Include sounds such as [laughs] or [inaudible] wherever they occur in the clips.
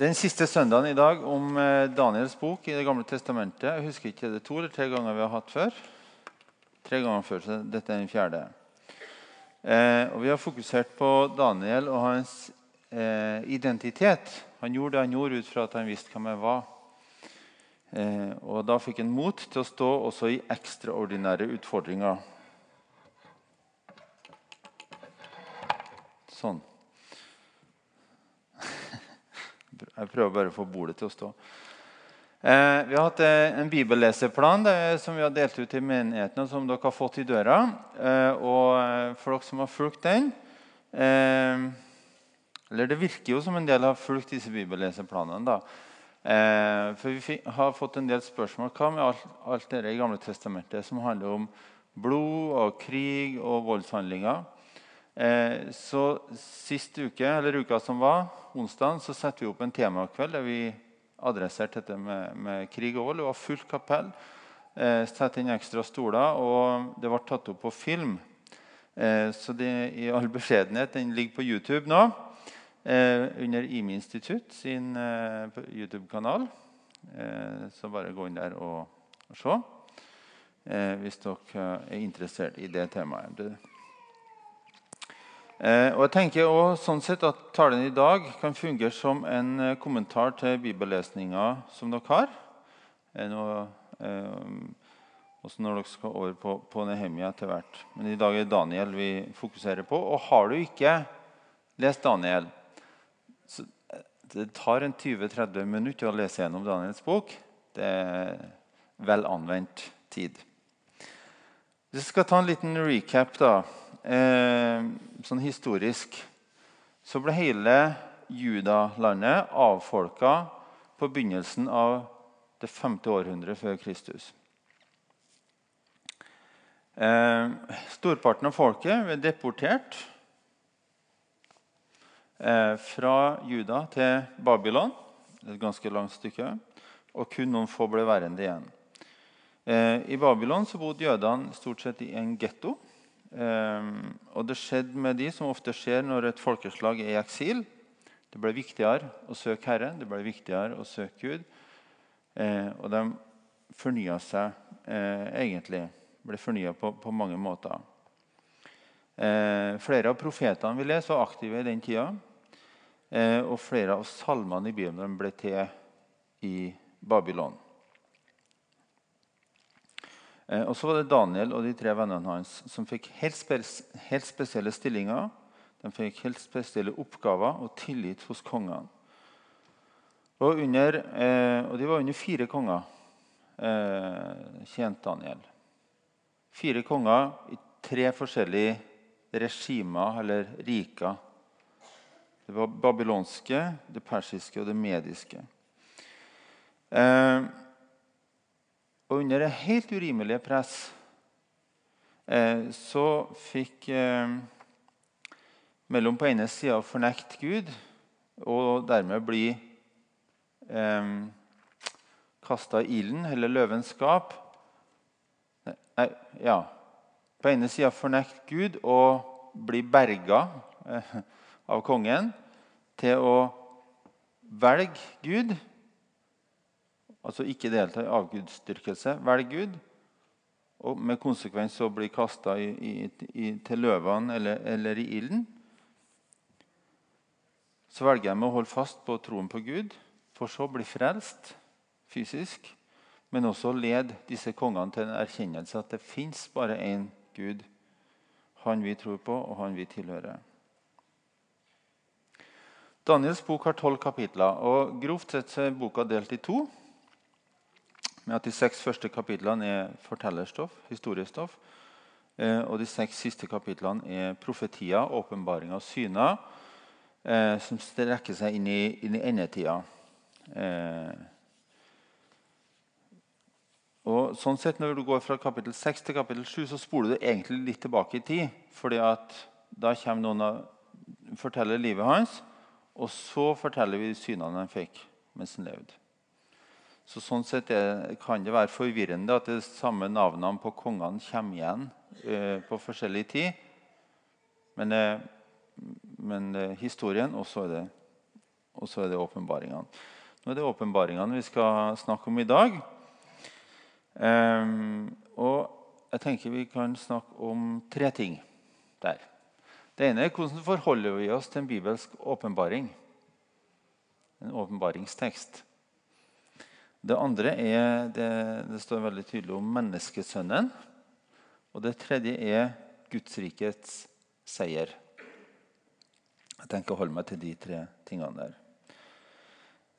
Den siste søndagen i dag om eh, Daniels bok i Det gamle testamentet. Jeg husker ikke det to eller tre ganger vi har hatt før. Tre ganger før, så Dette er den fjerde. Eh, og Vi har fokusert på Daniel og hans eh, identitet. Han gjorde det han gjorde ut fra at han visste hvem jeg var. Eh, og Da fikk han mot til å stå også i ekstraordinære utfordringer. Sånn. Jeg prøver bare å få bordet til å stå. Eh, vi har hatt eh, en bibelleseplan det, som vi har delt ut til menigheten, og som dere har fått i døra. Eh, og eh, for dere som har fulgt den eh, Eller det virker jo som en del har fulgt disse bibelleseplanene. da. Eh, for vi har fått en del spørsmål. Hva med alt, alt i Gamle testamentet som handler om blod og krig og voldshandlinger? Så sist uke, eller uka som var, onsdag så setter vi opp en temakveld der vi adresserte dette med, med, krig og vold. Det var fullt kapell. Eh, inn ekstra stoler, og det ble tatt opp på film. Eh, så det, i all beskjedenhet, den ligger på YouTube nå. Eh, under IMI Institutt sin eh, YouTube-kanal. Eh, så bare gå inn der og, og se eh, hvis dere er interessert i det temaet. Eh, og jeg tenker også, sånn sett at Talen i dag kan fungere som en eh, kommentar til bibellesninga som dere har. Eh, også når dere skal over på, på Nehemia etter hvert. Men i dag er det Daniel vi fokuserer på. Og har du ikke lest Daniel så Det tar en 20-30 minutter å lese gjennom Daniels bok. Det er vel anvendt tid. Vi skal ta en liten recap. da eh, sånn historisk så ble hele Judalandet avfolka på begynnelsen av det femte århundret før Kristus. Eh, storparten av folket ble deportert eh, fra Juda til Babylon, et ganske langt stykke, og kun noen få ble værende igjen. Eh, I Babylon så bodde jødene stort sett i en getto. Um, og det skjedde med de som ofte skjer når et folkeslag er i eksil. Det ble viktigere å søke Herren, det ble viktigere å søke Gud. Eh, og de fornya seg eh, egentlig. Ble fornya på, på, mange måter. Eh, flere av profetene vi leser, var aktive i den tida. Og flere av salmene i Bibelen ble til i Babylon. Eh, og så var det Daniel og de tre vennene hans som fikk helt, spes helt spesielle stillinger. De fikk helt spesielle oppgaver og tillit hos kongene. Og, under, eh, og de var under fire konger, eh, tjente Daniel. Fire konger i tre forskjellige regimer eller riker. Det var babylonske, det persiske og det mediske. Eh, og under det helt urimelige press eh, så fikk eh, mellom på ene sida å fornekte Gud og dermed bli eh, kasta i ilden, eller løvens skap Nei, ja. På ene sida fornekte Gud og bli berga eh, av kongen til å velge Gud Altså ikke delta i avgudsdyrkelse. Velg Gud. Og med konsekvens å bli kasta til løvene eller, eller, i ilden. Så velger jeg med å holde fast på troen på Gud, for så å bli frelst fysisk. Men også lede disse kongene til en erkjennelse at det fins bare én Gud. Han vi tror på, og han vi tilhører. Daniels bok har tolv kapitler. og Grovt sett er boka delt i to med at de seks første kapitlene er fortellerstoff, historiestoff. Eh, og de seks siste kapitlene er profetier, åpenbaringer og syner eh, som strekker seg inn i, inn i endetida. Eh, og sånn sett Når du går fra kapittel 6 til kapittel 7, så spoler du egentlig litt tilbake i tid. fordi at da kommer noen og forteller livet hans, og så forteller vi synene han fikk mens han levde. Så Sånn sett er, kan det være forvirrende at de samme navnene på kongene kommer igjen eh, på forskjellig tid. Men, eh, men eh, historien og så er det åpenbaringene. Nå er det åpenbaringene vi skal snakke om i dag. Um, og jeg tenker vi kan snakke om tre ting der. Det ene er hvordan forholder vi oss til en bibelsk åpenbaring. En åpenbaringstekst. Det andre er det, det står veldig tydelig om menneskesønnen. Og det tredje er Gudsrikets seier. Jeg tenker å holde meg til de tre tingene der.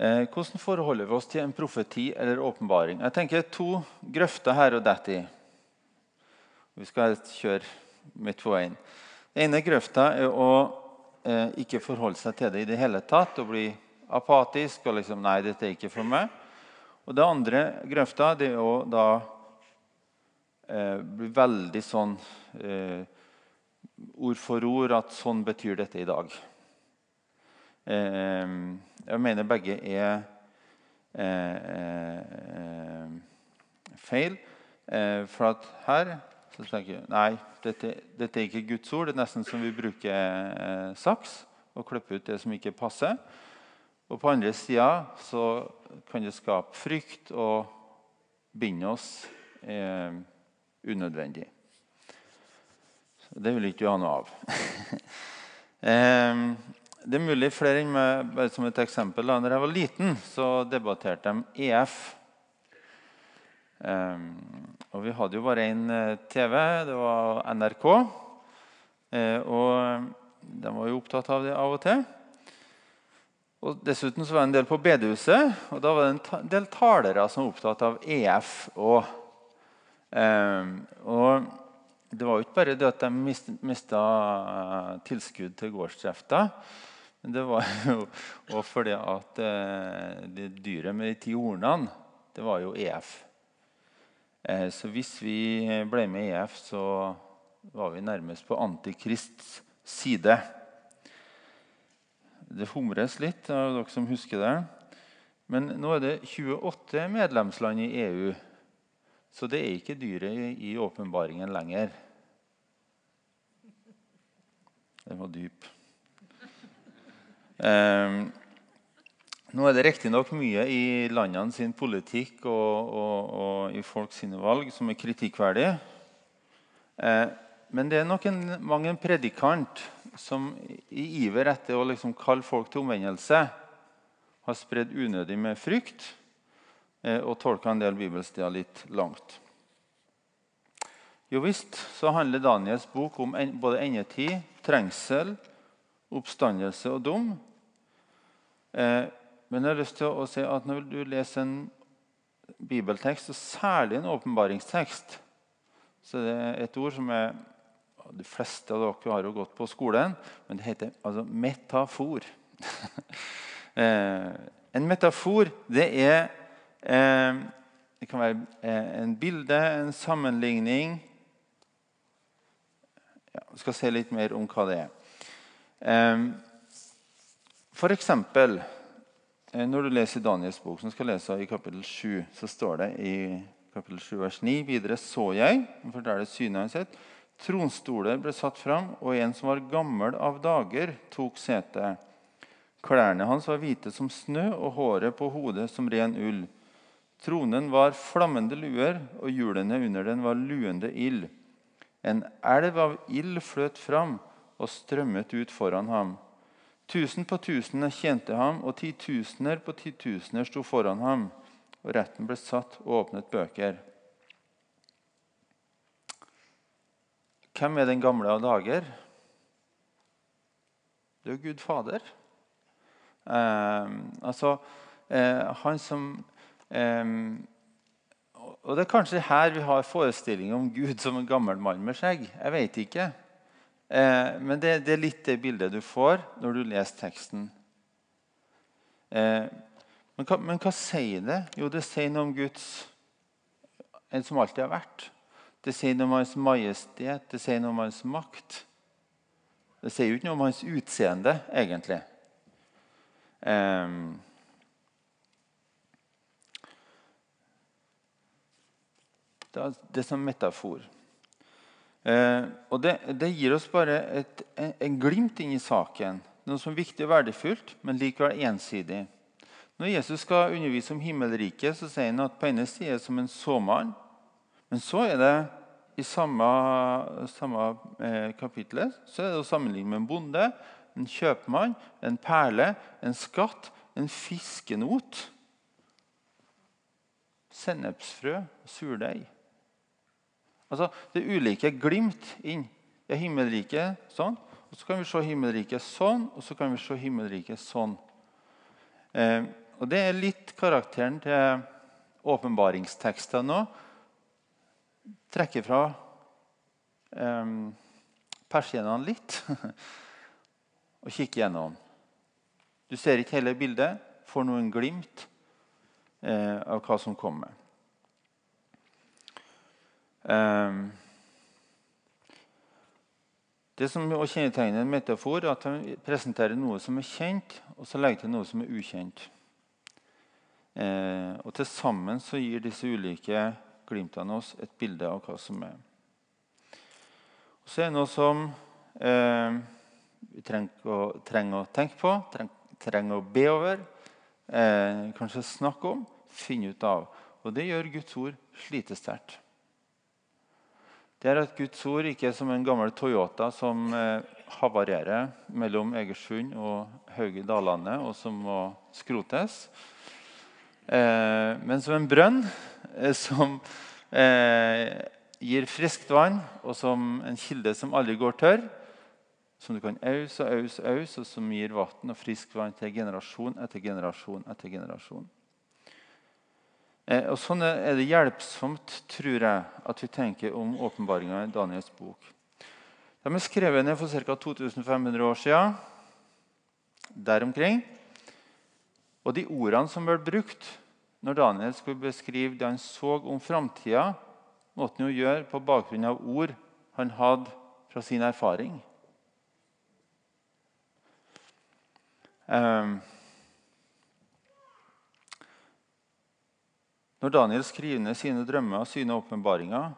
Eh, hvordan forholder vi oss til en profeti eller åpenbaring? Jeg tenker to grøfter her og dette i. Vi skal kjøre midt på veien. Den ene grøfta er å eh, ikke forholde seg til det i det hele tatt og bli apatisk og liksom Nei, dette er ikke for meg. Og det andre grøfta det er å da eh, bli veldig sånn eh, ord for ord at sånn betyr dette i dag. Eh, jeg mener begge er eh, eh, feil. For at her så tenker jeg nei, dette, dette, er ikke Guds ord. Det er nesten som vi bruker saks og klipper ut det som ikke passer. Og på andre sida så kan det skape frykt og binde oss eh, unødvendig. Det vil ikke du ha noe av. [laughs] eh, det er mulig flere enn meg, bare som et eksempel. Da når jeg var liten, så debatterte de EF. Ehm, og vi hadde jo bare én eh, TV, det var NRK. Uh, og de var jo opptatt av det av og til. Og Dessuten så var det en del på bedehuset, og da var det en del talere som var opptatt av EF. Og, um, og det var jo ikke bare det at de mista eh, tilskudd til gårdsdrifta. Men det var jo [laughs] òg fordi at eh, det dyret med de ti hornene, det var jo EF. Eh, så hvis vi ble med i EF, så var vi nærmest på Antikrists side. Det humres litt, av dere som husker det. Men nå er det 28 medlemsland i EU, så det er ikke dyret i åpenbaringen lenger. Den var dyp. Um, nå er det riktignok mye i landene sin politikk og, og, og i folk sine valg som er kritikkverdig. Eh, men det er nok en, mange en predikant som i iver etter å liksom kalle folk til omvendelse har spredd unødig med frykt eh, og tolka en del bibelsteder litt langt. Jo visst så handler Daniels bok om en, både endetid, trengsel, oppstandelse og dom. Eh, men jeg har lyst til å si at når du leser en bibeltekst, og særlig en åpenbaringstekst, så det er et ord som er De fleste av dere har jo gått på skolen, men det heter altså metafor. [laughs] eh, en metafor, det er eh, Det kan være eh, en bilde, en sammenligning ja, Vi skal se litt mer om hva det er. For eksempel, når du leser Daniels bok, som skal lese i kapittel 7, så står det i kapittel 7, vers 9 videre så jeg for det synet han sett, Tronstoler ble satt fram, og en som var gammel av dager, tok sete. Klærne hans var hvite som snø, og håret på hodet som ren ull. Tronen var flammende luer, og hjulene under den var luende ild. En elv av ild fløt fram og strømmet ut foran ham. Tusen på tusener tjente ham, og titusener på titusener sto foran ham. Og retten ble satt og åpnet bøker. Hvem er den gamle av dager? Det er jo Gud Fader. Eh, altså, eh, han som eh, Og det er kanskje her vi har forestilling om Gud som en gammel mann med skjegg. Jeg vet ikke. Eh, men det, det, er litt det bildet du får når du leser teksten. Eh, men, hva, men, hva, sier det? Jo, det sier noe om Guds En som alltid har vært. Det sier noe om hans majestet, det sier noe om hans makt. Det sier jo ikke noe om hans utseende, egentlig. Um, det er, det er som metafor. Eh, og det, det, gir oss bare et, en, en, glimt inn i saken. noe som er viktig og verdifullt, men likevel ensidig. Når Jesus skal undervise om himmelriket, så sier han at på ene side som en såmann. Men så er det i samme, samme eh, kapittel så er det å sammenligne med en bonde, en kjøpmann, en perle, en skatt, en fiskenot, sennepsfrø surdeig. Altså, Det er ulike glimt inn. Det er himmelriket sånn, og så kan vi se himmelriket sånn, og så kan vi se himmelriket sånn. Eh, og Det er litt karakteren til åpenbaringstekstene nå. Trekker fra eh, persiennene litt [laughs] og kikker gjennom. Du ser ikke hele bildet, får noen glimt eh, av hva som kommer. Um, det som kjennetegner en metafor, er at han presenterer noe som er kjent, og så legger til noe som er ukjent. Eh, og Til sammen så gir disse ulike glimtene oss et bilde av hva som er. Og så er det noe som eh, vi trenger å, trenger å, tenke på, trenger, trenger å be over, eh, kanskje snakke om, finne ut av. Og det gjør Guds ord slitesterkt det er at Guds ord ikke er som en gammel Toyota som eh, havarerer mellom Egersund og Hauge Dalane, og som må skrotes. Eh, men som en brønn som eh, gir friskt vann, og som en kilde som aldri går tørr. Som du kan ause og ause, og ause, og som gir vann og friskt vann til generasjon etter generasjon etter generasjon. Eh, og Sånn er det hjelpsomt, tror jeg, at vi tenker om åpenbaringa i Daniels bok. De er skrevet ned for ca. 2500 år siden. Der omkring. Og de ordene som ble brukt når Daniel skulle beskrive det han så om framtida, måtte han jo gjøre på bakgrunn av ord han hadde fra sin erfaring. Um, Når Daniel skriver ned sine drømmer og sine åpenbaringer,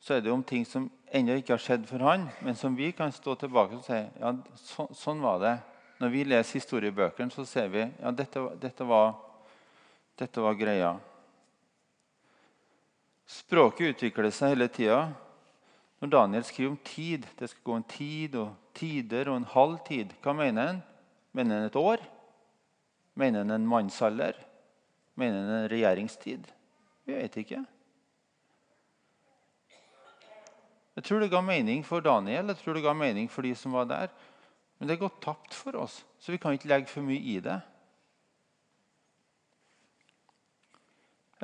så er det om ting som ennå ikke har skjedd for han, men som vi kan stå tilbake og si ja, så, sånn var det. Når vi leser historiebøkene, så ser vi ja, dette, dette, var, dette var greia. Språket utvikler seg hele tida. Når Daniel skriver om tid, det skal gå en tid og tider og en halv tid, hva mener han? Mener han et år? Mener han en mannsalder? Mener han en regjeringstid? Vi vet ikke. Jeg tror det ga mening for Daniel jeg tror det ga mening for de som var der. Men det er gått tapt for oss, så vi kan ikke legge for mye i det.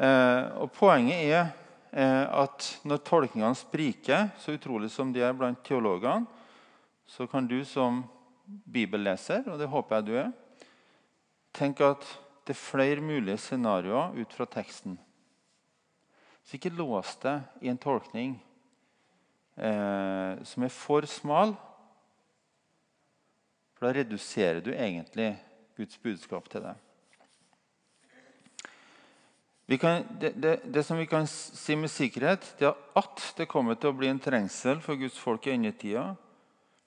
Og Poenget er eh, at når tolkningene spriker, så utrolig som de er blant teologene, så kan du som bibelleser, og det håper jeg du er, tenke at det er flere mulige scenarioer ut fra teksten. Så ikke lås deg i en tolkning eh, som er for smal. For da reduserer du egentlig Guds budskap til deg. Kan, det, det, det, som vi kan si med sikkerhet, det er at det kommer til å bli en trengsel for Guds folk i endetida.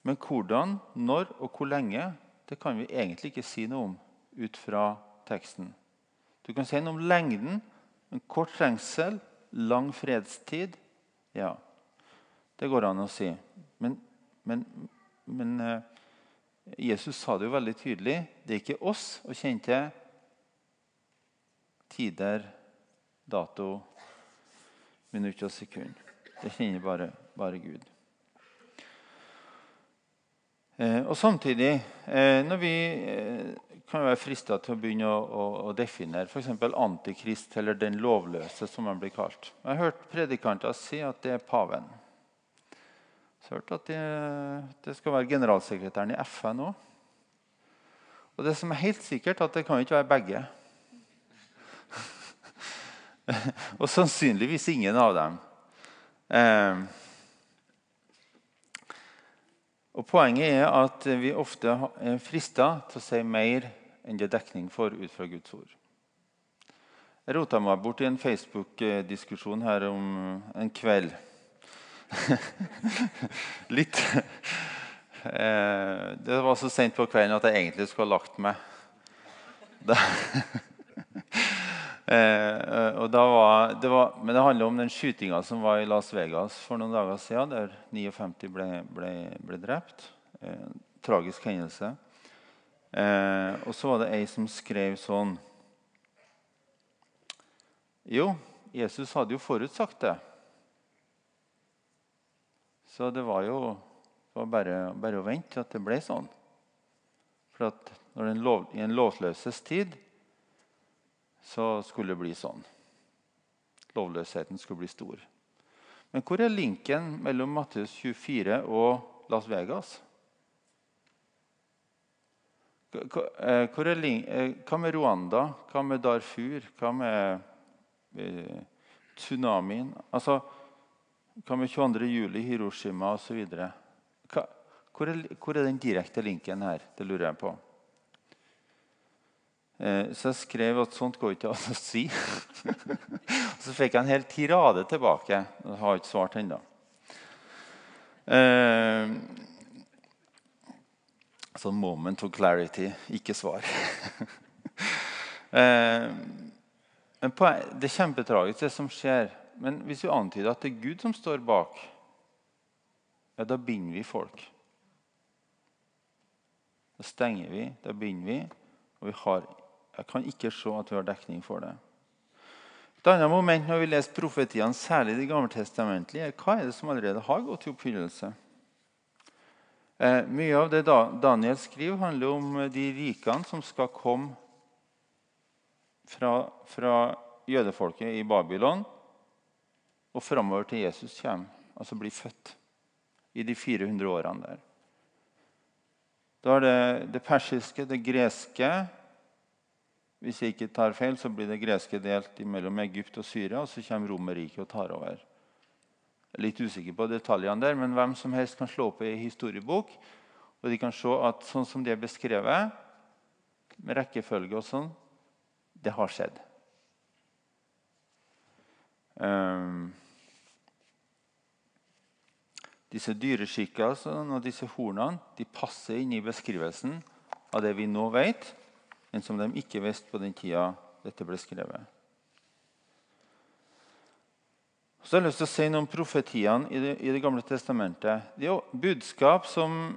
Men hvordan, når og hvor lenge, det kan vi egentlig ikke si noe om ut fra teksten. Du kan si noe om lengden. En kort trengsel, lang fredstid. Ja, det går an å si. Men, men, men uh, Jesus sa det jo veldig tydelig. Det er ikke oss å kjenne til tider, dato, minutt og sekund. Det kjenner bare, bare Gud. Eh, og Samtidig, eh, når vi eh, kan være frista til å begynne å, å, å definere f.eks. antikrist eller den lovløse, som han blir kalt. Jeg har hørt predikanter si at det er paven. Så jeg har hørt at det, det skal være generalsekretæren i FN òg. Og det som er helt sikkert, at det kan ikke være begge. [laughs] og sannsynligvis ingen av dem. Eh, og Poenget er at vi ofte er frista til å si mer enn det er dekning for ut fra Guds ord. Jeg rota meg bort i en Facebook-diskusjon her om en kveld. [laughs] litt, Eh, det var så sent på kvelden at jeg egentlig skulle ha lagt meg. [laughs] Eh, og da var, det var, men det handler om den skytinga som var i Las Vegas for noen dager siden, der 59 ble, ble, ble drept. Eh, tragisk hendelse. Eh, og så var det ei som skrev sånn Jo, Jesus hadde jo forutsagt det. Så det var jo det var bare, bare, å vente til at det ble sånn. For at når den lov, i en lovløses tid så skulle det bli sånn. Lovløsheten skulle bli stor. Men hvor er linken mellom Matteus 24 og Las Vegas? Eh, hvor er eh, hva med Rwanda? Hva med Darfur? Hva med eh, tsunamien? Altså, hva med 22. juli, Hiroshima osv.? Hvor, hvor er den direkte linken her? Det lurer jeg på. Eh, så jeg skrev at sånt går ikke an å si. [laughs] så fikk jeg en hel tirade tilbake. Jeg har ikke svart ennå. Så sånn moment of clarity, ikke svar. [laughs] eh, men det er kjempetragisk, det som skjer. Men hvis vi antyder at det er Gud som står bak, ja, da binder vi folk. Da stenger vi, da binder vi, og vi har jeg kan ikke se at vi har dekning for det. Et annet moment når vi leser profetiene, særlig de gammeltestamentlige, er hva er det som allerede har gått i oppfyllelse. Eh, mye av det Daniel skriver, handler om de rikene som skal komme fra, fra jødefolket i Babylon og framover til Jesus kommer, altså blir født. I de 400 årene der. Da er det det persiske, det greske, hvis jeg ikke tar feil, så blir det greske delt mellom Egypt og Syria, og så kommer Romerriket og tar over. Jeg er litt usikker på detaljene der, men hvem som helst kan slå opp i historiebok, og de kan se at sånn som det er beskrevet, med rekkefølge og sånn, det har skjedd. Um, disse dyreskikkelsene og disse hornene de passer inn i beskrivelsen av det vi nå vet men som de ikke visste på den tida dette ble skrevet. Så jeg har lyst til å si noe om profetiene i Det, i det gamle testamentet. Det er jo budskap som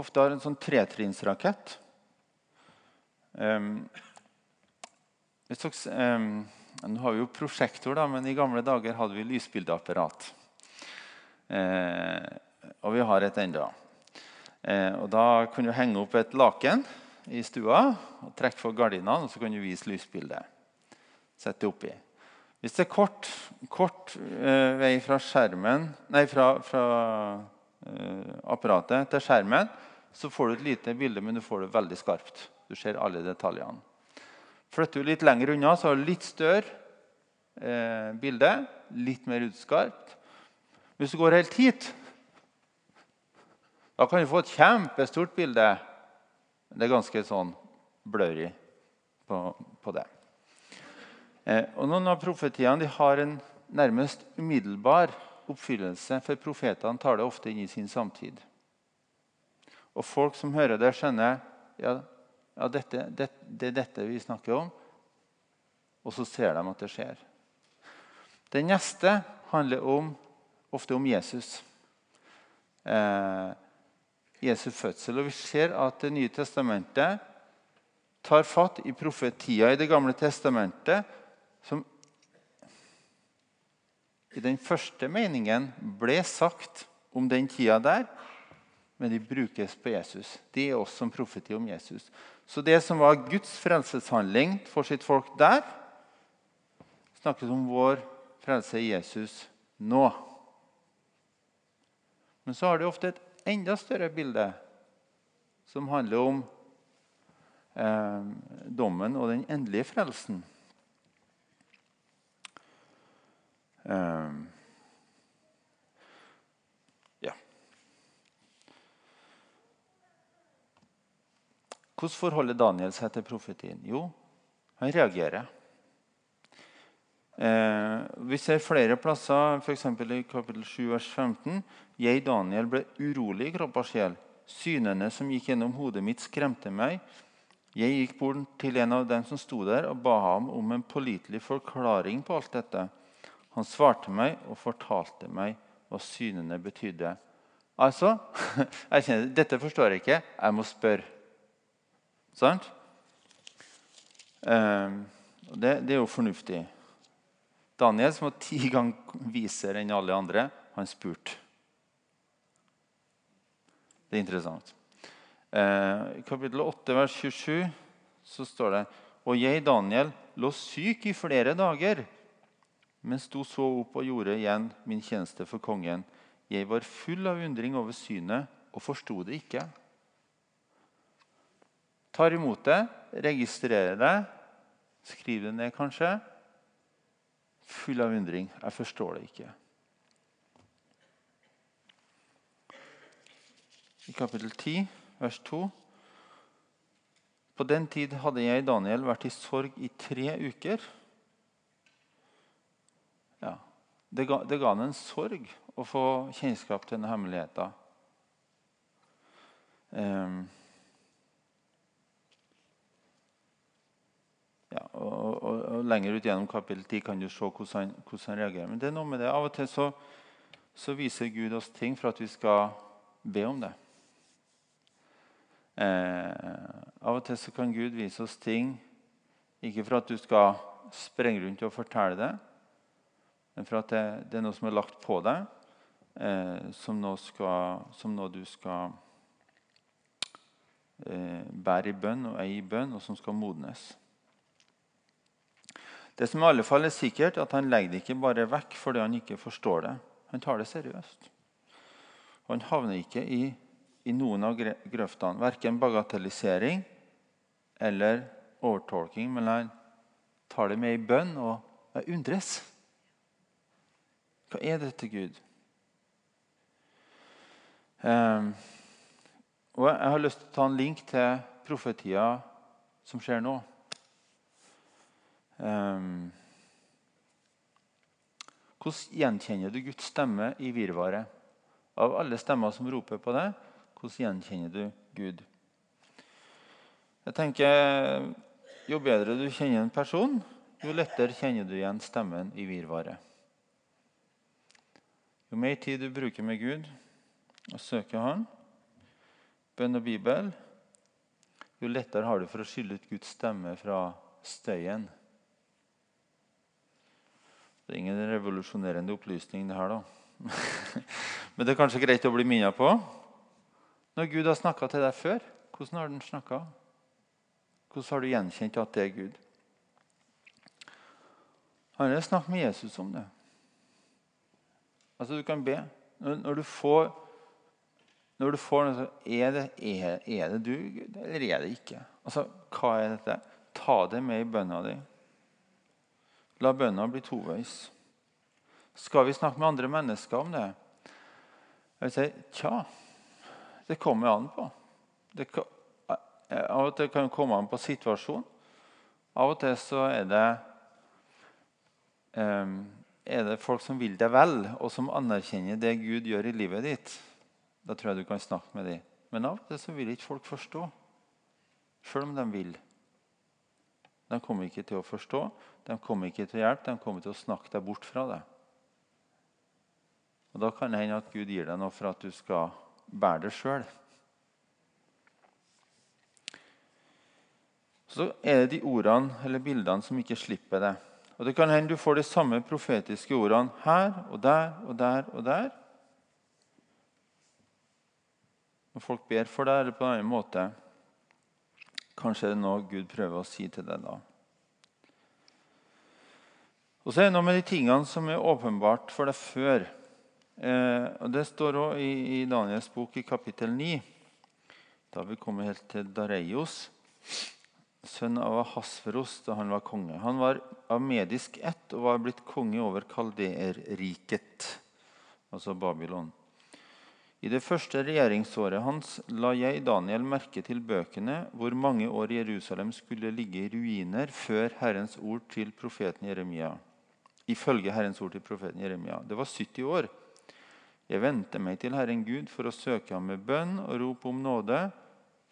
ofte har en sånn tretrinnsrakett. Um, um, nå har vi jo prosjektor, da, men i gamle dager hadde vi lysbildeapparat. Uh, og vi har et ennå. Uh, og da kunne vi henge opp et laken i stua og trekk for gardinene, og så kan du vise lysbildet. Sett det oppi. Hvis det er kort, kort uh, vei fra, skjermen, nei, fra, fra uh, apparatet til skjermen, så får du et lite bilde, men du får det veldig skarpt. Du ser alle detaljene. Flytter du litt lenger unna, så har du litt større uh, bilde. Litt mer utskarpt. Hvis du går helt hit, da kan du få et kjempestort bilde det er ganske sånn blurry på, på det. Eh, og Noen av profetiene har en nærmest umiddelbar oppfyllelse, for profetene tar det ofte inn i sin samtid. Og folk som hører det, skjønner ja, ja dette, det, det, er dette vi snakker om. Og så ser de at det skjer. Det neste handler om, ofte om Jesus. Eh, Jesu fødsel. Og Vi ser at Det nye testamentet tar fatt i profetia i Det gamle testamentet som i den første meningen ble sagt om den tida der, men de brukes på Jesus. De er også en profeti om Jesus. Så det som var Guds frelseshandling for sitt folk der, snakkes om vår frelse i Jesus nå. Men så har det ofte et enda større bilde som handler om eh, dommen og den endelige frelsen. Eh, ja. Hvordan forholder Daniel seg til profetien? Jo, han reagerer. Eh, vi ser flere plasser, f.eks. i kapittel 7, vers 15. Jeg, Daniel, ble urolig i kropp og sjel. Synene som gikk gjennom hodet mitt, skremte meg. Jeg gikk bort til en av dem som sto der, og ba ham om en pålitelig forklaring på alt dette. Han svarte meg og fortalte meg hva synene betydde. Altså, [laughs] jeg kjenner, Dette forstår jeg ikke. Jeg må spørre. Sant? Eh, det, det, er jo fornuftig. Daniel, som var ti ganger visere enn alle andre, han spurte. Det er interessant. Eh, I kapittel 8, vers 27 så står det Og jeg, Daniel, lå syk i flere dager, men sto så opp og gjorde igjen min tjeneste for kongen. Jeg var full av undring over synet og forsto det ikke. Tar imot det, registrerer det, skriver det ned kanskje. Full av undring. Jeg forstår det ikke. I kapittel 10, vers 2. På den tid hadde jeg, Daniel, vært i sorg i tre uker. Ja, det ga, det ga han en sorg å få kjennskap til denne hemmeligheten. Um, ja, og, og, og, Lenger ut gjennom kapittel 10 kan du se hvordan hvordan han, reagerer. Men det er noe med det. Av og til så, så viser Gud oss ting for at vi skal be om det. Eh, av og til så kan Gud vise oss ting ikke for at du skal sprenge rundt og fortelle det, men for at det, det er noe som er lagt på deg, eh, som, nå skal, som nå du skal eh, bære i bønn og eie i bønn, og som skal modnes. Det som i alle fall er sikkert, at han legger det ikke bare vekk fordi han ikke forstår det. Han tar det seriøst. Og han havner ikke i i noen av grøftene. Verken bagatellisering eller overtolking, men han tar det med i bønn og jeg undres. Hva er dette, Gud? Um, og Jeg har lyst til å ta en link til profetia som skjer nå. Um, hvordan gjenkjenner du Guds stemme i virvaret? Av alle stemmer som roper på deg, hvordan gjenkjenner du Gud? Jeg tenker, Jo bedre du kjenner en person, jo lettere kjenner du igjen stemmen i virvaret. Jo mer tid du bruker med Gud og søker Han, bønn og Bibel, jo lettere har du for å skille ut Guds stemme fra støyen. Det er ingen revolusjonerende opplysning, det her, da. [laughs] Men det er kanskje greit å bli minnet på. Når Gud har snakka til deg før, hvordan har den snakka? Hvordan har du gjenkjent at det er Gud? Han har snakket med Jesus om det. Altså, du kan be. Når, du får når du får noe, sånt er er, er det du, Gud, eller er det ikke? Altså, Hva er dette? Ta det med i bønna di. La bønna bli toveis. Skal vi snakke med andre mennesker om det? Jeg vil si tja. Det kommer an på. Det eh, av og til kan det komme an på situasjonen. Av og til så er det, um, er det folk som vil deg vel, og som anerkjenner det Gud gjør i livet ditt. Da tror jeg du kan snakke med dem. Men av og til så vil ikke folk forstå, sjøl om de vil. De kommer ikke til å forstå, de kommer ikke til å hjelpe, de kommer til å snakke deg bort fra det. Og Da kan det hende at Gud gir deg noe for at du skal bære det sjøl. Så er det de ordene eller bildene som ikke slipper det. Og Det kan hende du får de samme profetiske ordene her og der og der og der. Når folk ber for deg eller på en annen måte, kanskje er det noe Gud prøver å si til deg da. Og så er det noe med de tingene som er åpenbart for deg før. Eh, Det står òg i, i, Daniels bok i kapittel 9. Da vi kommer helt til Dareios, sønn av Hasferos da han var konge. Han var av medisk ett og var blitt konge over kalderriket, altså Babylon. I det første regjeringsåret hans la jeg Daniel merke til bøkene hvor mange år Jerusalem skulle ligge i ruiner før Herrens ord til profeten Jeremia. Ifølge Herrens ord til profeten Jeremia. Det var 70 år. Jeg vendte meg til Herren Gud for å søke ham med bønn og rop om nåde,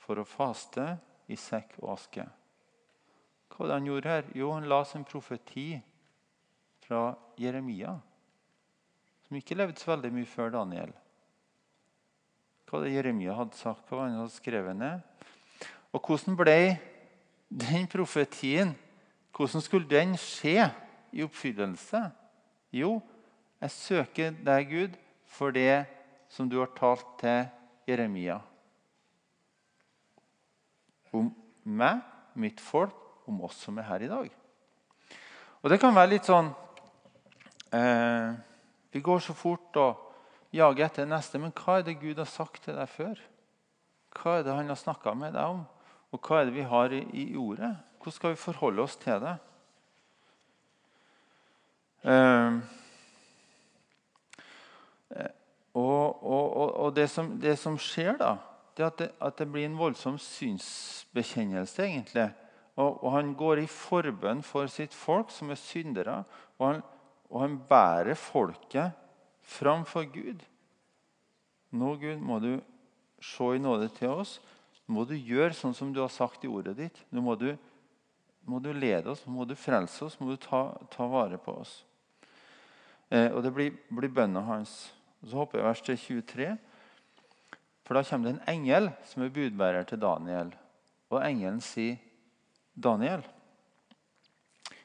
for å faste i sekk og aske. Hva var det han gjorde her? Jo, han la sin profeti fra Jeremia, som ikke levde så veldig mye før Daniel. Hva det Jeremia hadde sagt, hva han hadde skrevet ned? Og hvordan ble den profetien Hvordan skulle den skje i oppfyllelse? Jo, jeg søker deg, Gud, for det som du har talt til Jeremia. Om meg, mitt folk, om oss som er her i dag. Og det kan være litt sånn eh, Vi går så fort og jager etter neste, men hva er det Gud har sagt til deg før? Hva er det han har snakka med deg om? Og hva er det vi har i, i ordet? Hvordan skal vi forholde oss til det? Uh, og, og, og det, som, det, som, skjer, da, det at det, at det blir en voldsom synsbekjennelse. egentlig. Og, og, Han går i forbønn for sitt folk, som er syndere. Og han, og han bærer folket framfor Gud. Nå, Gud, må du se i nåde til oss. Nå må du gjøre sånn som du har sagt i ordet ditt. Nå må du, må du lede oss, må du frelse oss, må du ta, ta vare på oss. Eh, og Det blir, blir bønna hans. Så hopper jeg vers til 23. For da kommer det en engel som er budbærer til Daniel. Og engelen sier, 'Daniel,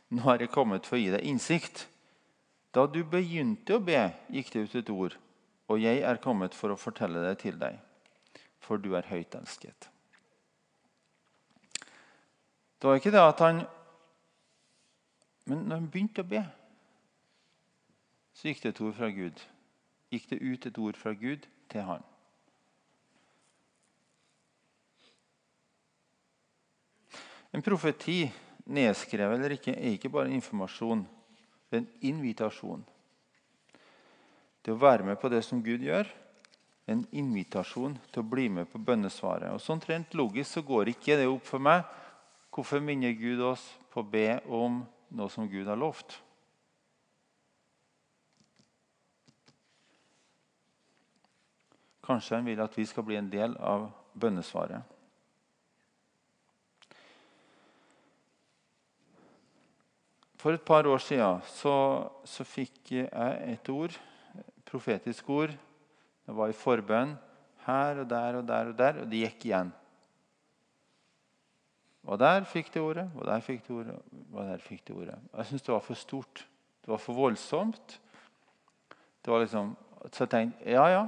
nå har jeg kommet for å gi deg innsikt.' Da du begynte å be, gikk det ut et ord, og jeg er kommet for å fortelle det til deg, for du er høyt elsket. Det var ikke det at han Men når han begynte å be, så gikk det et ord fra Gud. Gikk det ut et ord fra Gud til han. En profeti, nedskrevet eller ikke, er ikke bare informasjon. Det er en invitasjon. Det å være med på det som Gud gjør, en invitasjon til å bli med på bønnesvaret. Og Sånn rent logisk så går ikke det opp for meg. Hvorfor minner Gud oss på å be om noe som Gud har lovt? Kanskje han vil at vi skal bli en del av bønnesvaret. For et par år siden så, så fikk jeg et ord, et profetisk ord. Det var i forbønn her og der og der og der, og det gikk igjen. Og der fikk det ordet, og der fikk det ordet, og der fikk det ordet. Jeg syntes det var for stort. Det var for voldsomt. Det var liksom, Så jeg tenkte ja, ja,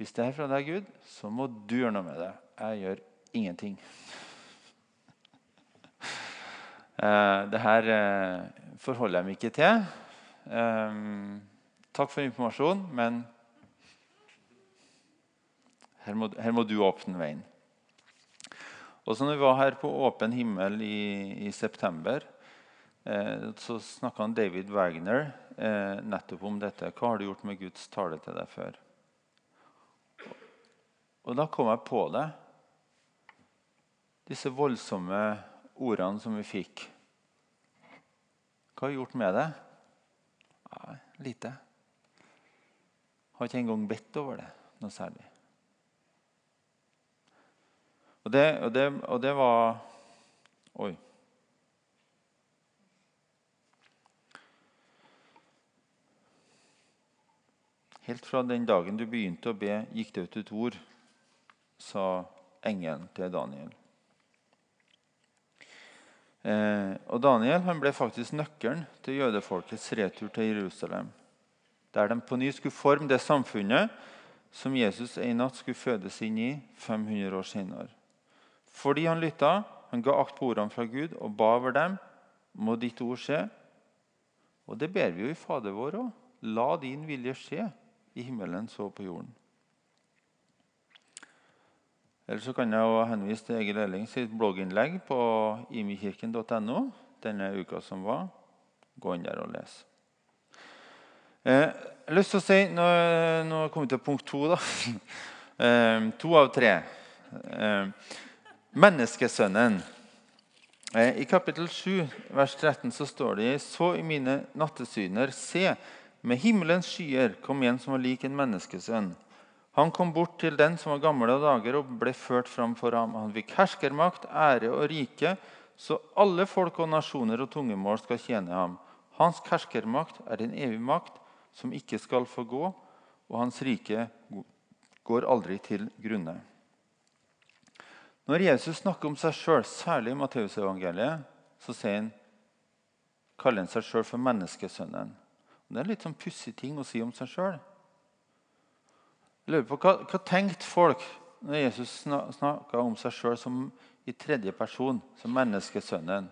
hvis det er fra deg, Gud, så må du gjøre noe med det. Jeg gjør ingenting. [laughs] Eh, det her eh, forholder jeg meg ikke til. Eh, takk for informasjon, men her må, her må du åpne veien. Også når vi var her på Åpen himmel i, i september, så snakka David Wagner nettopp om dette. Hva har du gjort med Guds tale til deg før? Og da kom jeg på det. Disse voldsomme ordene som vi fikk. Hva har vi gjort med det? Nei, lite. Har ikke engang bedt over det noe særlig. Og det, og det, og det var Oi. Helt fra den dagen du begynte å be, gikk det ut et ord, sa engelen til Daniel. Eh, og Daniel han ble faktisk nøkkelen til jødefolkets retur til Jerusalem. Der de på ny skulle forme det samfunnet som Jesus en natt skulle fødes inn i 500 år senere. Fordi han lytta, han ga akt på ordene fra Gud og ba over dem, må ditt ord skje. Og det ber vi jo i Fader vår òg. La din vilje skje i himmelen så på jorden. Eller så kan jeg henvise til Egil Elling sitt blogginnlegg på imikirken.no denne uka som var. Gå inn der og les. Eh, jeg har lyst til å si, Nå, har jeg kommet til punkt to. da. [laughs] Eh, to av tre. Eh, menneskesønnen. I kapittel 7, vers 13 så står det så i mine nattesyner Se, Med himmelens skyer kom en som var lik en menneskesønn. Han kom bort til den som var gamle av dager, og ble ført fram for ham. Han fikk herskermakt, ære og rike, så alle folk og nasjoner og tungemål skal tjene ham. Hans herskermakt er en evig makt som ikke skal få gå, og hans rike går aldri til grunne. Når Jesus snakker om seg sjøl, særlig i Matteusevangeliet, så han, kaller han seg sjøl for menneskesønnen. Det er en litt sånn pussig ting å si om seg sjøl. Hva, hva tenkte folk når Jesus snakka om seg sjøl i tredje person, som menneskesønnen?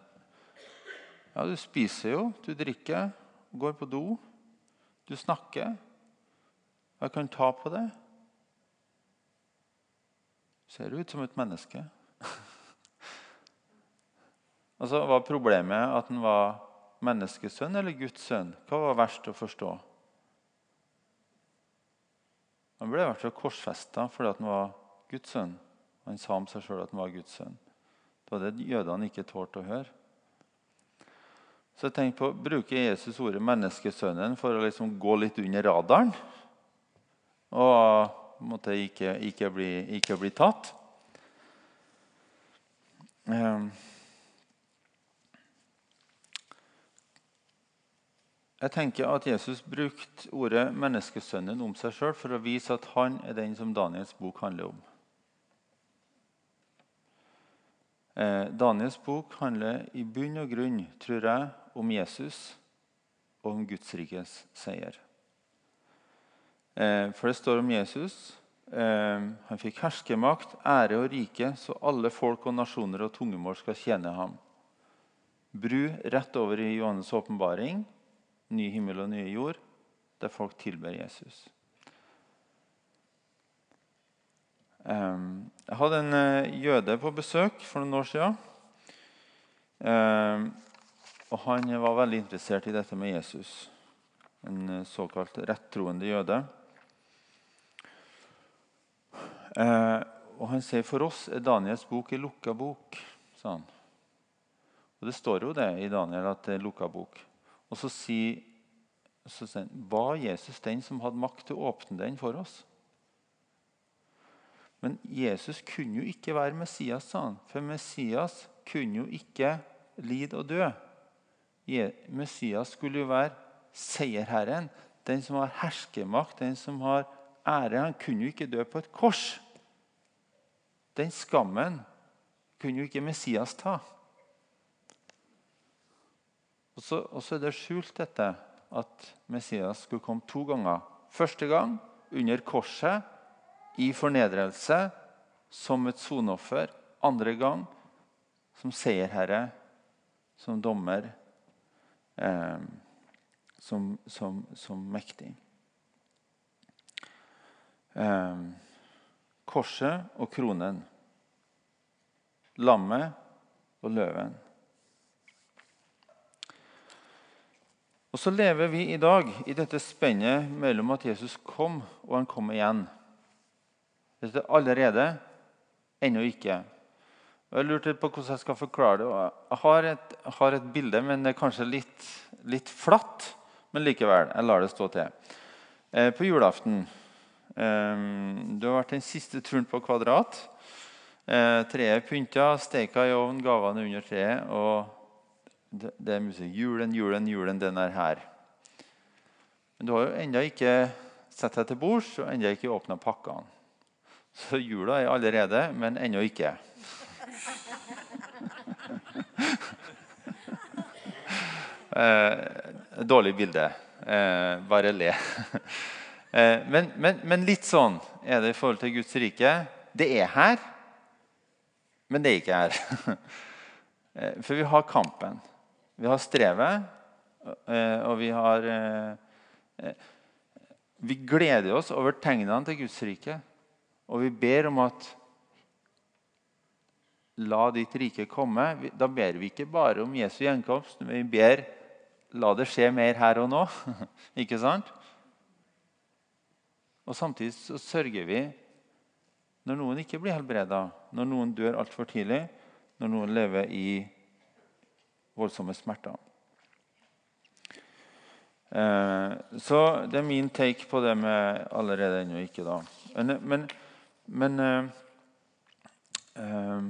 Ja, du spiser jo, du drikker, går på do, du snakker. Jeg kan ta på det. Ser ut som et menneske. [laughs] altså, Var problemet at han var menneskesønn eller Guds sønn? Hva var verst å forstå? Han ble i hvert fall korsfesta fordi han var Guds sønn. Han sa om seg sjøl at han var Guds sønn. Det var det jødene ikke tålte å høre. Så jeg tenkte på, Bruker Jesus ordet 'menneskesønnen' for å liksom gå litt under radaren? Og måtte ikke, ikke, bli, ikke bli tatt? Um, Jeg tenker at Jesus brukte ordet 'menneskesønnen' om seg sjøl for å vise at han er den som Daniels bok handler om. Eh, Daniels bok handler i bunn og grunn tror jeg, om Jesus og om Guds rikes seier. Eh, for det står om Jesus. Eh, han fikk herskermakt, ære og rike, så alle folk og nasjoner og tungemål skal tjene ham. Bru rett over i Johannes' åpenbaring ny himmel og nye jord, der folk tilber Jesus. Jeg hadde en eh, jøde på besøk for noen år siden. Og han var veldig interessert i dette med Jesus. En eh, såkalt rettroende jøde. Eh, og han sier for oss er Daniels bok en lukka bok. sa han. Og Det står jo det i Daniel at det er lukka bok. Og så sier, så sier Var Jesus den som hadde makt til å åpne den for oss? Men Jesus kunne jo ikke være Messias, sa han. For Messias kunne jo ikke lide og dø. Messias skulle jo være seierherren, den som har herskermakt, den som har ære. Han kunne jo ikke dø på et kors. Den skammen kunne jo ikke Messias ta. Og så, og så er det skjult dette at Messias skulle komme to ganger. Første gang under korset, i fornedrelse, som et soneoffer. Andre gang som seierherre, som dommer, eh, som, som, som, mektig. Eh, korset og kronen. Lammet og løven. Og Så lever vi i dag i dette spennet mellom at Jesus kom og han kom igjen. Dette er allerede, ennå ikke. Og Jeg lurte på hvordan jeg skal forklare det. Jeg har et, har et bilde, men det er kanskje litt, litt, flatt. Men likevel, jeg lar det stå til. Eh, på julaften eh, Du har vært den siste turen på Kvadrat. Eh, treet pynta, steika i ovnen, gavene under treet. og det, er musikk. Julen, julen, julen, den er her. Men du har jo ennå ikke sett deg til bords og ennå ikke åpna pakkene. Så jula er allerede, men ennå ikke. [laughs] eh, dårlig bilde. Eh, bare le. [laughs] eh, men, men, men, litt sånn er det i forhold til Guds rike. Det er her, men det er ikke her. [laughs] Eh, for vi har kampen. Vi har strevet, eh, og vi har eh, eh, Vi gleder oss over tegnene til Guds rike. Og vi ber om at La ditt rike komme. Da ber vi ikke bare om Jesu gjenkomst, men vi ber la det skje mer her og nå. [laughs] ikke sant? Og Samtidig så sørger vi når noen ikke blir helbreda, når noen dør altfor tidlig, når noen lever i voldsomme smerter. Eh, så det er min take på det med allerede ennå ikke, da. Men, men, men eh, eh,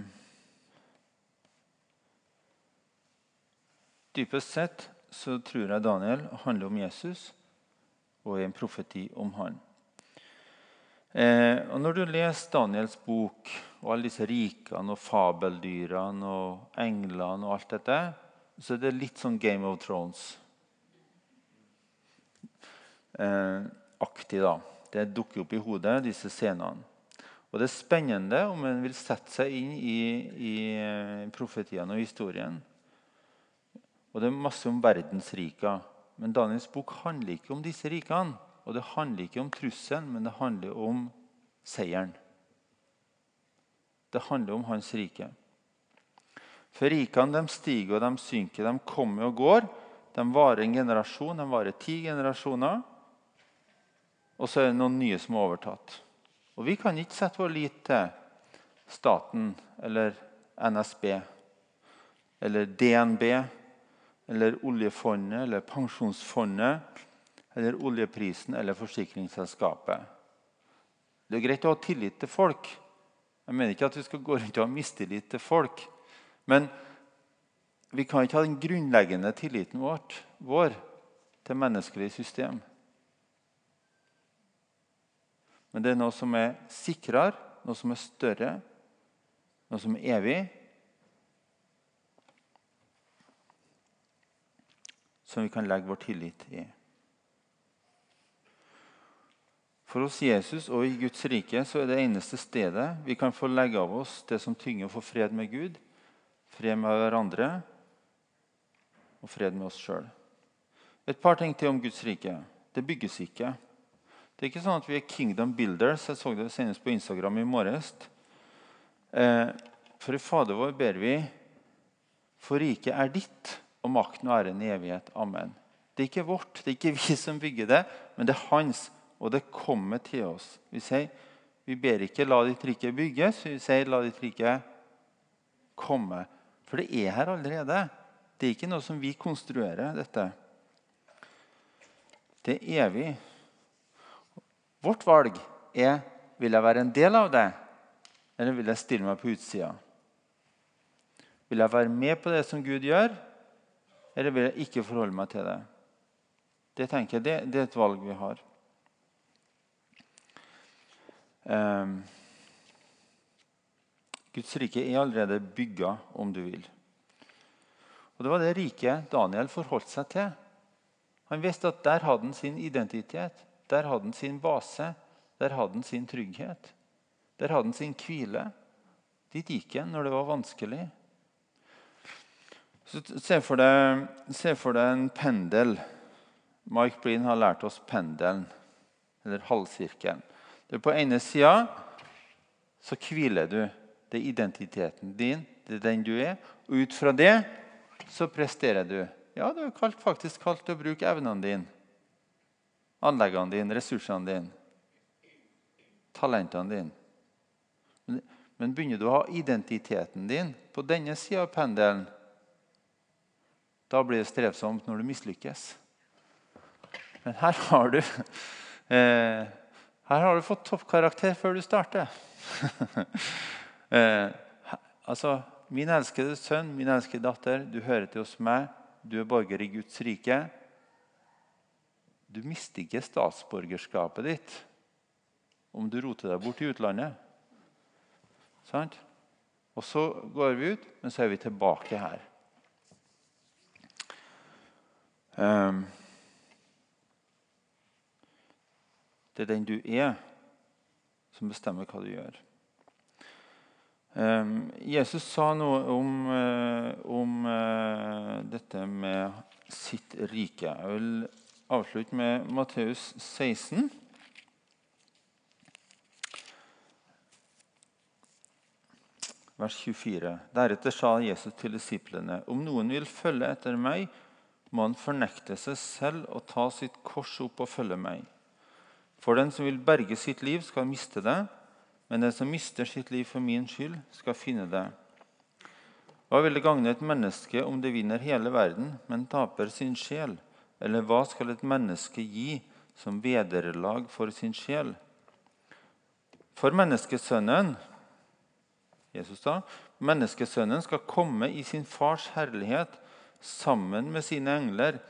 Dypest sett så tror jeg Daniel handler om Jesus og er en profeti om han. Eh, og Når du leser Daniels bok og alle disse rikene og fabeldyrene og englene og alt dette, så det er litt sånn Game of Thrones. Eh, da. Det dukker opp i hodet, disse scenene. Og Det er spennende om en vil sette seg inn i, i eh, profetiene og historien. Og Det er masse om verdensrika. Men Daniels bok handler ikke om disse rikene. Og det handler ikke om trusselen, men det handler om seieren. Det handler om hans rike. For rikene de stiger og de synker, de kommer og går. De varer en generasjon, de varer ti generasjoner. Og så er det noen nye som er overtatt. Og Vi kan ikke sette vår lit til staten eller NSB eller DNB eller oljefondet eller pensjonsfondet eller oljeprisen eller forsikringsselskapet. Det er greit å ha tillit til folk. Jeg mener ikke at vi skal gå rundt og ha mistillit til folk. Men vi kan ikke ha den grunnleggende tilliten vårt, vår til menneskelig system. Men det er noe som er sikrere, noe som er større, noe som er evig. Som vi kan legge vår tillit i. For hos Jesus og i Guds rike så er det eneste stedet vi kan få legge av oss det som tynger å få fred med Gud, fred med hverandre og fred med oss sjøl. Et par ting til om Guds rike. Det bygges ikke. Det er ikke sånn at vi er kingdom builders. Jeg så det senest på Instagram i morges. Eh, for i Fader vår ber vi For riket er ditt, og makten og æren i evighet. Amen. Det er ikke vårt, det er ikke vi som bygger det, men det er hans og det kommer til oss. Vi sier, vi ber ikke 'la ditt rike bygges', vi sier 'la ditt rike komme'. For det er her allerede. Det er ikke noe som vi konstruerer, dette. Det er evig. Vårt valg er vil jeg være en del av det, eller vil jeg stille meg på utsida. Vil jeg være med på det som Gud gjør, eller vil jeg ikke forholde meg til det? Det tenker jeg, det, det er et valg vi har. Um, Guds rike er allerede bygga, om du vil. Og Det var det riket Daniel forholdt seg til. Han visste at der hadde han sin identitet, der hadde han sin base, der hadde han sin trygghet. Der hadde han sin hvile. Dit gikk han når det var vanskelig. Så Se for deg, se for deg en pendel. Mike Breen har lært oss pendelen, eller halvsirkelen. Det er på ene sida så hviler du. Det er identiteten din, det er den du er. Og ut fra det så presterer du. Ja, du er faktisk kalt til å bruke evnene dine, anleggene dine, ressursene dine, talentene dine. Men, men begynner du å ha identiteten din på denne sida av pendelen, da blir det strevsomt når du mislykkes. Men her har du eh, her har du fått toppkarakter før du starter. [laughs] eh, altså, Min elskede sønn, min elskede datter, du hører til hos meg. Du er borger i Guds rike. Du mister ikke statsborgerskapet ditt om du roter deg bort i utlandet. Sant? Og så går vi ut, men så er vi tilbake her. Um, Det er den du er, som bestemmer hva du gjør. Um, Jesus sa noe om, uh, om uh, dette med sitt rike. Jeg vil avslutte med Matteus 16. Vers 24. Deretter sa Jesus til disiplene.: Om noen vil følge etter meg, må han fornekte seg selv og ta sitt kors opp og følge meg. For den som vil berge sitt liv, skal miste det, men den som mister sitt liv for min skyld, skal finne det. Hva vil det gagne et menneske om det vinner hele verden, men taper sin sjel? Eller hva skal et menneske gi som vederlag for sin sjel? For menneskesønnen Jesus da, menneskesønnen skal komme i sin fars herlighet sammen med sine engler.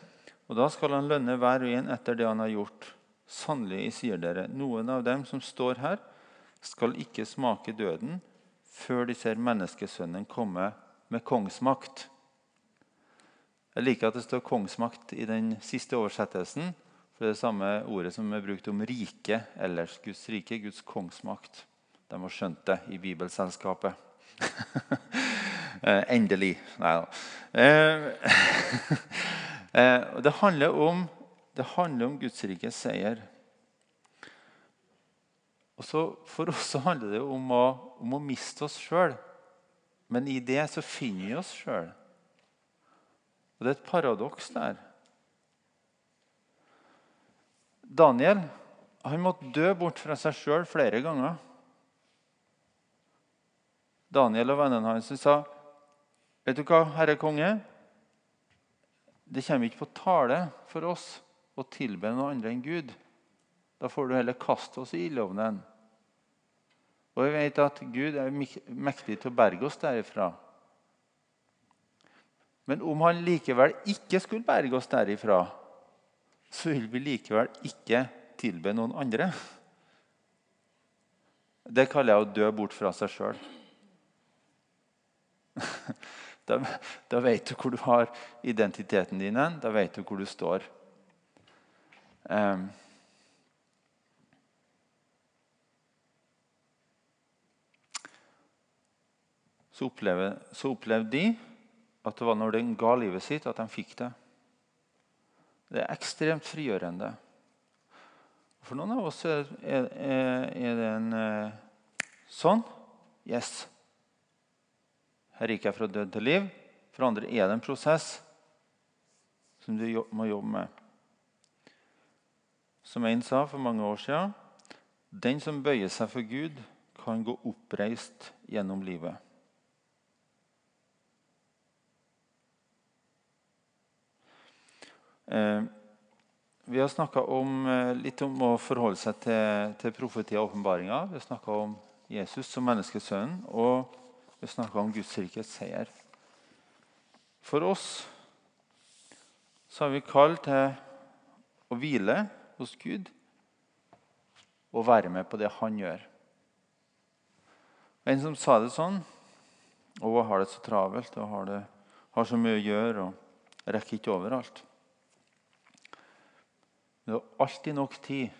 Og da skal han lønne hver og en etter det han har gjort. Sannelig, sier dere, noen av dem som står her, skal ikke smake døden før de ser menneskesønnen komme med kongsmakt. Jeg liker at det står 'kongsmakt' i den siste oversettelsen. For det er det samme ordet som er brukt om rike ellers. Guds rike, Guds kongsmakt. De har skjønt det i Bibelselskapet. [laughs] Eh, endelig. Nei da. Eh, [laughs] eh, det handler om, det handler om Guds seier. Og så For oss så handler det om å, om å miste oss sjøl. Men i det så finner vi oss sjøl. Og det er et paradoks der. Daniel han måtte dø bort fra seg sjøl flere ganger. Daniel og vennene hans sa Vet du hva, herre konge? Det kommer ikke på tale for oss å tilbe noe andre enn Gud. Da får du heller kaste oss i ildovnen. Og vi vet at Gud er mektig til å berge oss derifra. Men om han likevel ikke skulle berge oss derifra, så vil vi likevel ikke tilbe noen andre. Det kaller jeg å dø bort fra seg sjøl. [laughs] Da, da, vet du hvor du har identiteten din hen. Da vet du hvor du står. Um, så, opplevde, så opplevde de at det var når de ga livet sitt, at de fikk det. Det er ekstremt frigjørende. For noen av oss er, er, er det en eh, sånn Yes. Her gikk jeg fra død til liv. For andre er det en prosess som du må jobbe med. Som en sa for mange år siden Den som bøyer seg for Gud, kan gå oppreist gjennom livet. Vi har snakka eh, litt om å forholde seg til, til profeti og åpenbaringer. Vi har snakka om Jesus som menneskesønnen, og vi har snakka om Guds rikets seier. For oss så har vi kall til å hvile hos Gud og være med på det han gjør. En som sa det sånn og har det så travelt og har, det, har så mye å gjøre og rekker ikke overalt. Men du har alltid nok tid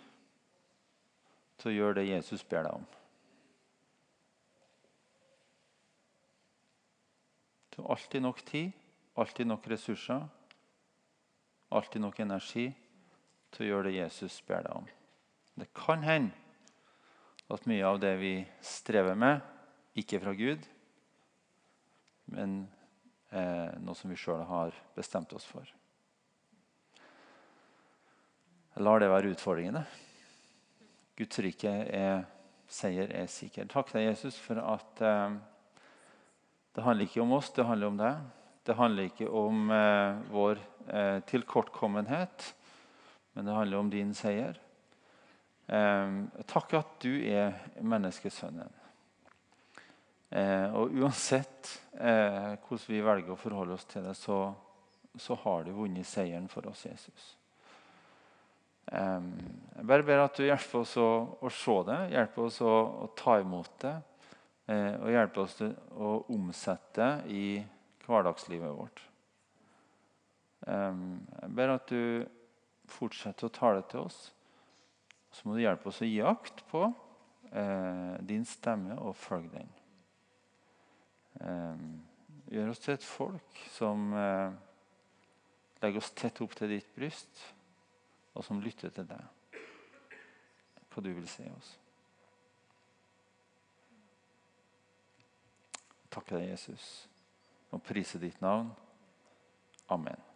til å gjøre det Jesus ber deg om. Du har alltid nok tid, alltid nok ressurser, alltid nok energi til å gjøre det Jesus ber deg om. Det kan hende at mye av det vi strever med, ikke er fra Gud, men eh, noe som vi sjøl har bestemt oss for. Jeg lar det være utfordringene. Guds rike er seier er sikker. Takk deg, Jesus, for at eh, det handler ikke om oss, det handler om deg. Det handler ikke om eh, vår eh, tilkortkommenhet, men det handler om din seier. Eh, takk at du er menneskesønnen. Eh, og uansett eh, hvordan vi velger å forholde oss til det, så, så har du vunnet seieren for oss, Jesus. Jeg bare ber at du hjelper oss å, å se det, hjelper oss å, å ta imot det. Eh, og hjelper oss å omsette det i hverdagslivet vårt. Jeg ber at du fortsetter å tale til oss. Så må du hjelpe oss å gi akt på eh, din stemme og følge den. Gjør oss til et folk som eh, legger oss tett opp til ditt bryst og som lytter til deg. Hva du vil si oss. Takke deg, Jesus, og prise ditt navn. Amen.